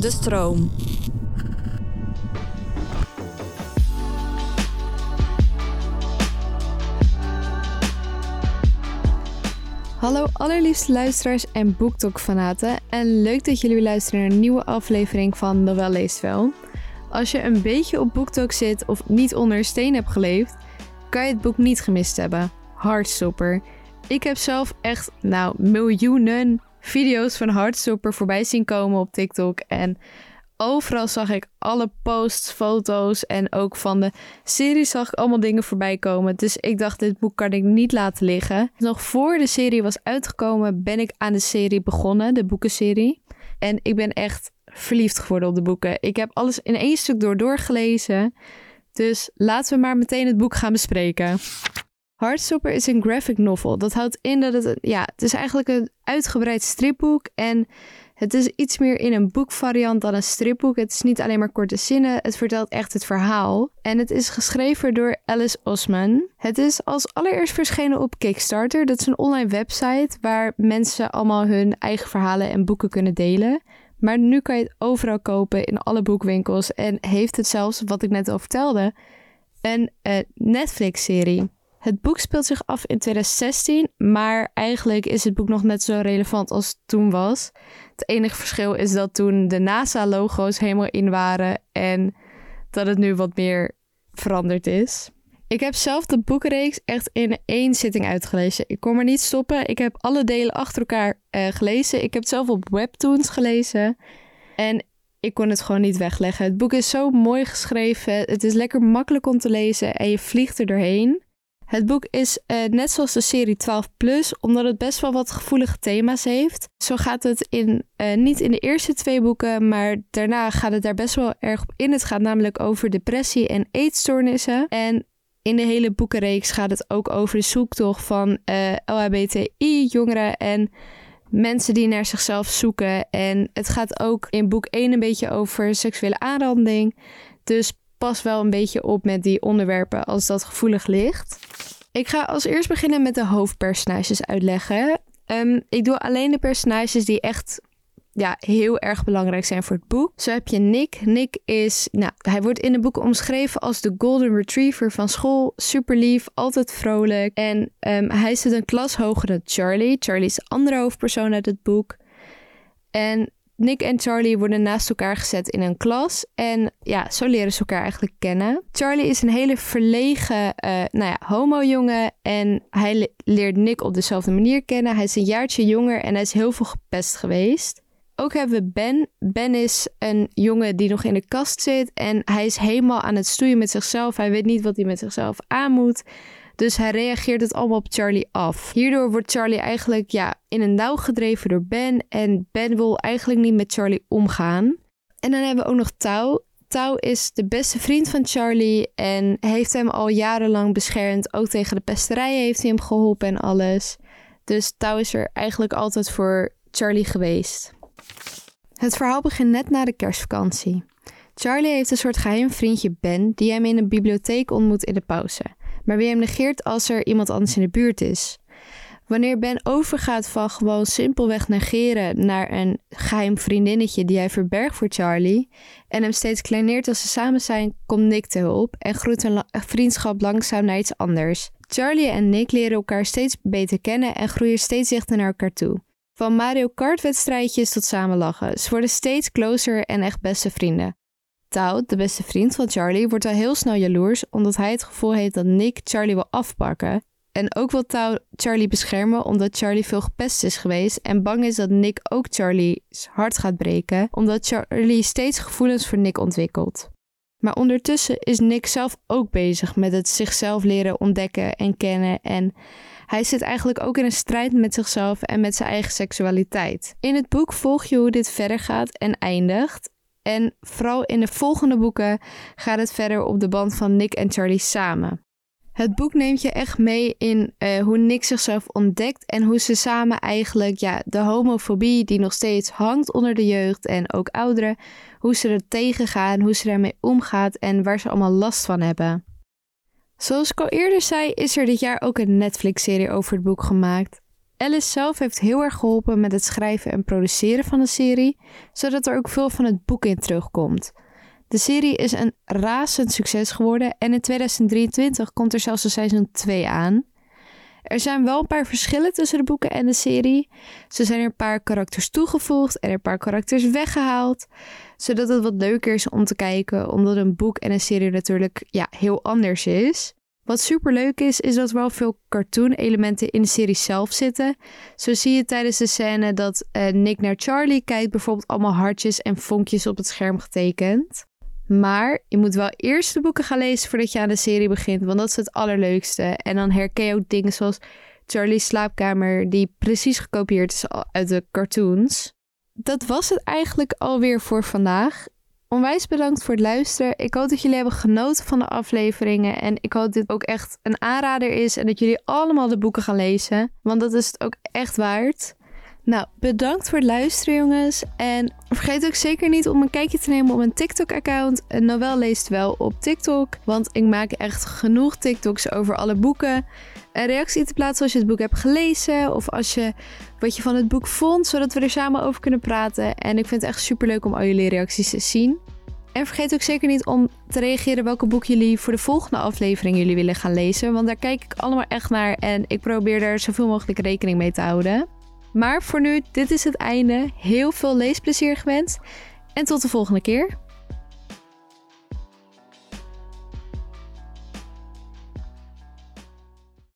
De stroom. Hallo allerliefste luisteraars en BookTok-fanaten. En leuk dat jullie luisteren naar een nieuwe aflevering van Novel Leest Wel. Als je een beetje op BookTok zit of niet onder een steen hebt geleefd, kan je het boek niet gemist hebben. Heartstopper. Ik heb zelf echt, nou, miljoenen video's van Heartstopper voorbij zien komen op TikTok. En overal zag ik alle posts, foto's en ook van de serie zag ik allemaal dingen voorbij komen. Dus ik dacht, dit boek kan ik niet laten liggen. Nog voor de serie was uitgekomen, ben ik aan de serie begonnen, de boekenserie. En ik ben echt verliefd geworden op de boeken. Ik heb alles in één stuk door doorgelezen. Dus laten we maar meteen het boek gaan bespreken. Heartstopper is een graphic novel. Dat houdt in dat het, ja, het is eigenlijk een uitgebreid stripboek en het is iets meer in een boekvariant dan een stripboek. Het is niet alleen maar korte zinnen, het vertelt echt het verhaal. En het is geschreven door Alice Osman. Het is als allereerst verschenen op Kickstarter. Dat is een online website waar mensen allemaal hun eigen verhalen en boeken kunnen delen. Maar nu kan je het overal kopen in alle boekwinkels en heeft het zelfs, wat ik net al vertelde, een uh, Netflix-serie. Het boek speelt zich af in 2016, maar eigenlijk is het boek nog net zo relevant als het toen was. Het enige verschil is dat toen de NASA-logo's helemaal in waren en dat het nu wat meer veranderd is. Ik heb zelf de boekenreeks echt in één zitting uitgelezen. Ik kon maar niet stoppen. Ik heb alle delen achter elkaar uh, gelezen. Ik heb het zelf op webtoons gelezen. En ik kon het gewoon niet wegleggen. Het boek is zo mooi geschreven. Het is lekker makkelijk om te lezen en je vliegt er doorheen. Het boek is uh, net zoals de serie 12 plus, omdat het best wel wat gevoelige thema's heeft. Zo gaat het in, uh, niet in de eerste twee boeken, maar daarna gaat het daar best wel erg op in. Het gaat namelijk over depressie en eetstoornissen. En in de hele boekenreeks gaat het ook over de zoektocht van uh, LHBTI-jongeren en mensen die naar zichzelf zoeken. En het gaat ook in boek 1 een beetje over seksuele aanranding. Dus pas wel een beetje op met die onderwerpen als dat gevoelig ligt. Ik ga als eerst beginnen met de hoofdpersonages uitleggen. Um, ik doe alleen de personages die echt ja, heel erg belangrijk zijn voor het boek. Zo heb je Nick. Nick is, nou, hij wordt in het boek omschreven als de golden retriever van school. Super lief, altijd vrolijk. En um, hij zit een klas hoger dan Charlie. Charlie is de andere hoofdpersoon uit het boek. En Nick en Charlie worden naast elkaar gezet in een klas. En ja, zo leren ze elkaar eigenlijk kennen. Charlie is een hele verlegen, uh, nou ja, homo-jongen. En hij leert Nick op dezelfde manier kennen. Hij is een jaartje jonger en hij is heel veel gepest geweest. Ook hebben we Ben. Ben is een jongen die nog in de kast zit. En hij is helemaal aan het stoeien met zichzelf. Hij weet niet wat hij met zichzelf aan moet. Dus hij reageert het allemaal op Charlie af. Hierdoor wordt Charlie eigenlijk ja, in een nauw gedreven door Ben. En Ben wil eigenlijk niet met Charlie omgaan. En dan hebben we ook nog Tau. Tau is de beste vriend van Charlie en heeft hem al jarenlang beschermd. Ook tegen de pesterijen heeft hij hem geholpen en alles. Dus Tau is er eigenlijk altijd voor Charlie geweest. Het verhaal begint net na de kerstvakantie. Charlie heeft een soort geheim vriendje Ben die hem in een bibliotheek ontmoet in de pauze maar wie hem negeert als er iemand anders in de buurt is. Wanneer Ben overgaat van gewoon simpelweg negeren naar een geheim vriendinnetje die hij verbergt voor Charlie en hem steeds kleineert als ze samen zijn, komt Nick te hulp en groeit een vriendschap langzaam naar iets anders. Charlie en Nick leren elkaar steeds beter kennen en groeien steeds dichter naar elkaar toe. Van Mario Kart wedstrijdjes tot samen lachen. Ze worden steeds closer en echt beste vrienden. Tao, de beste vriend van Charlie, wordt al heel snel jaloers omdat hij het gevoel heeft dat Nick Charlie wil afpakken. En ook wil Tao Charlie beschermen omdat Charlie veel gepest is geweest en bang is dat Nick ook Charlie's hart gaat breken omdat Charlie steeds gevoelens voor Nick ontwikkelt. Maar ondertussen is Nick zelf ook bezig met het zichzelf leren ontdekken en kennen en hij zit eigenlijk ook in een strijd met zichzelf en met zijn eigen seksualiteit. In het boek volg je hoe dit verder gaat en eindigt en vooral in de volgende boeken gaat het verder op de band van Nick en Charlie samen. Het boek neemt je echt mee in uh, hoe Nick zichzelf ontdekt en hoe ze samen eigenlijk ja, de homofobie die nog steeds hangt onder de jeugd en ook ouderen, hoe ze er tegengaan, hoe ze daarmee omgaat en waar ze allemaal last van hebben. Zoals ik al eerder zei, is er dit jaar ook een Netflix-serie over het boek gemaakt. Alice zelf heeft heel erg geholpen met het schrijven en produceren van de serie, zodat er ook veel van het boek in terugkomt. De serie is een razend succes geworden en in 2023 komt er zelfs een seizoen 2 aan. Er zijn wel een paar verschillen tussen de boeken en de serie. Zo zijn er een paar karakters toegevoegd en een paar karakters weggehaald. Zodat het wat leuker is om te kijken, omdat een boek en een serie natuurlijk ja, heel anders is. Wat super leuk is, is dat er wel veel cartoon-elementen in de serie zelf zitten. Zo zie je tijdens de scène dat uh, Nick naar Charlie kijkt, bijvoorbeeld allemaal hartjes en vonkjes op het scherm getekend. Maar je moet wel eerst de boeken gaan lezen voordat je aan de serie begint, want dat is het allerleukste. En dan herken je ook dingen zoals Charlie's slaapkamer, die precies gekopieerd is uit de cartoons. Dat was het eigenlijk alweer voor vandaag. Onwijs bedankt voor het luisteren. Ik hoop dat jullie hebben genoten van de afleveringen. En ik hoop dat dit ook echt een aanrader is. En dat jullie allemaal de boeken gaan lezen. Want dat is het ook echt waard. Nou, bedankt voor het luisteren, jongens. En vergeet ook zeker niet om een kijkje te nemen op mijn TikTok-account. Noël leest wel op TikTok. Want ik maak echt genoeg TikToks over alle boeken. Een reactie te plaatsen als je het boek hebt gelezen. Of als je wat je van het boek vond, zodat we er samen over kunnen praten. En ik vind het echt super leuk om al jullie reacties te zien. En vergeet ook zeker niet om te reageren welke boek jullie voor de volgende aflevering jullie willen gaan lezen. Want daar kijk ik allemaal echt naar en ik probeer er zoveel mogelijk rekening mee te houden. Maar voor nu, dit is het einde. Heel veel leesplezier gewenst en tot de volgende keer.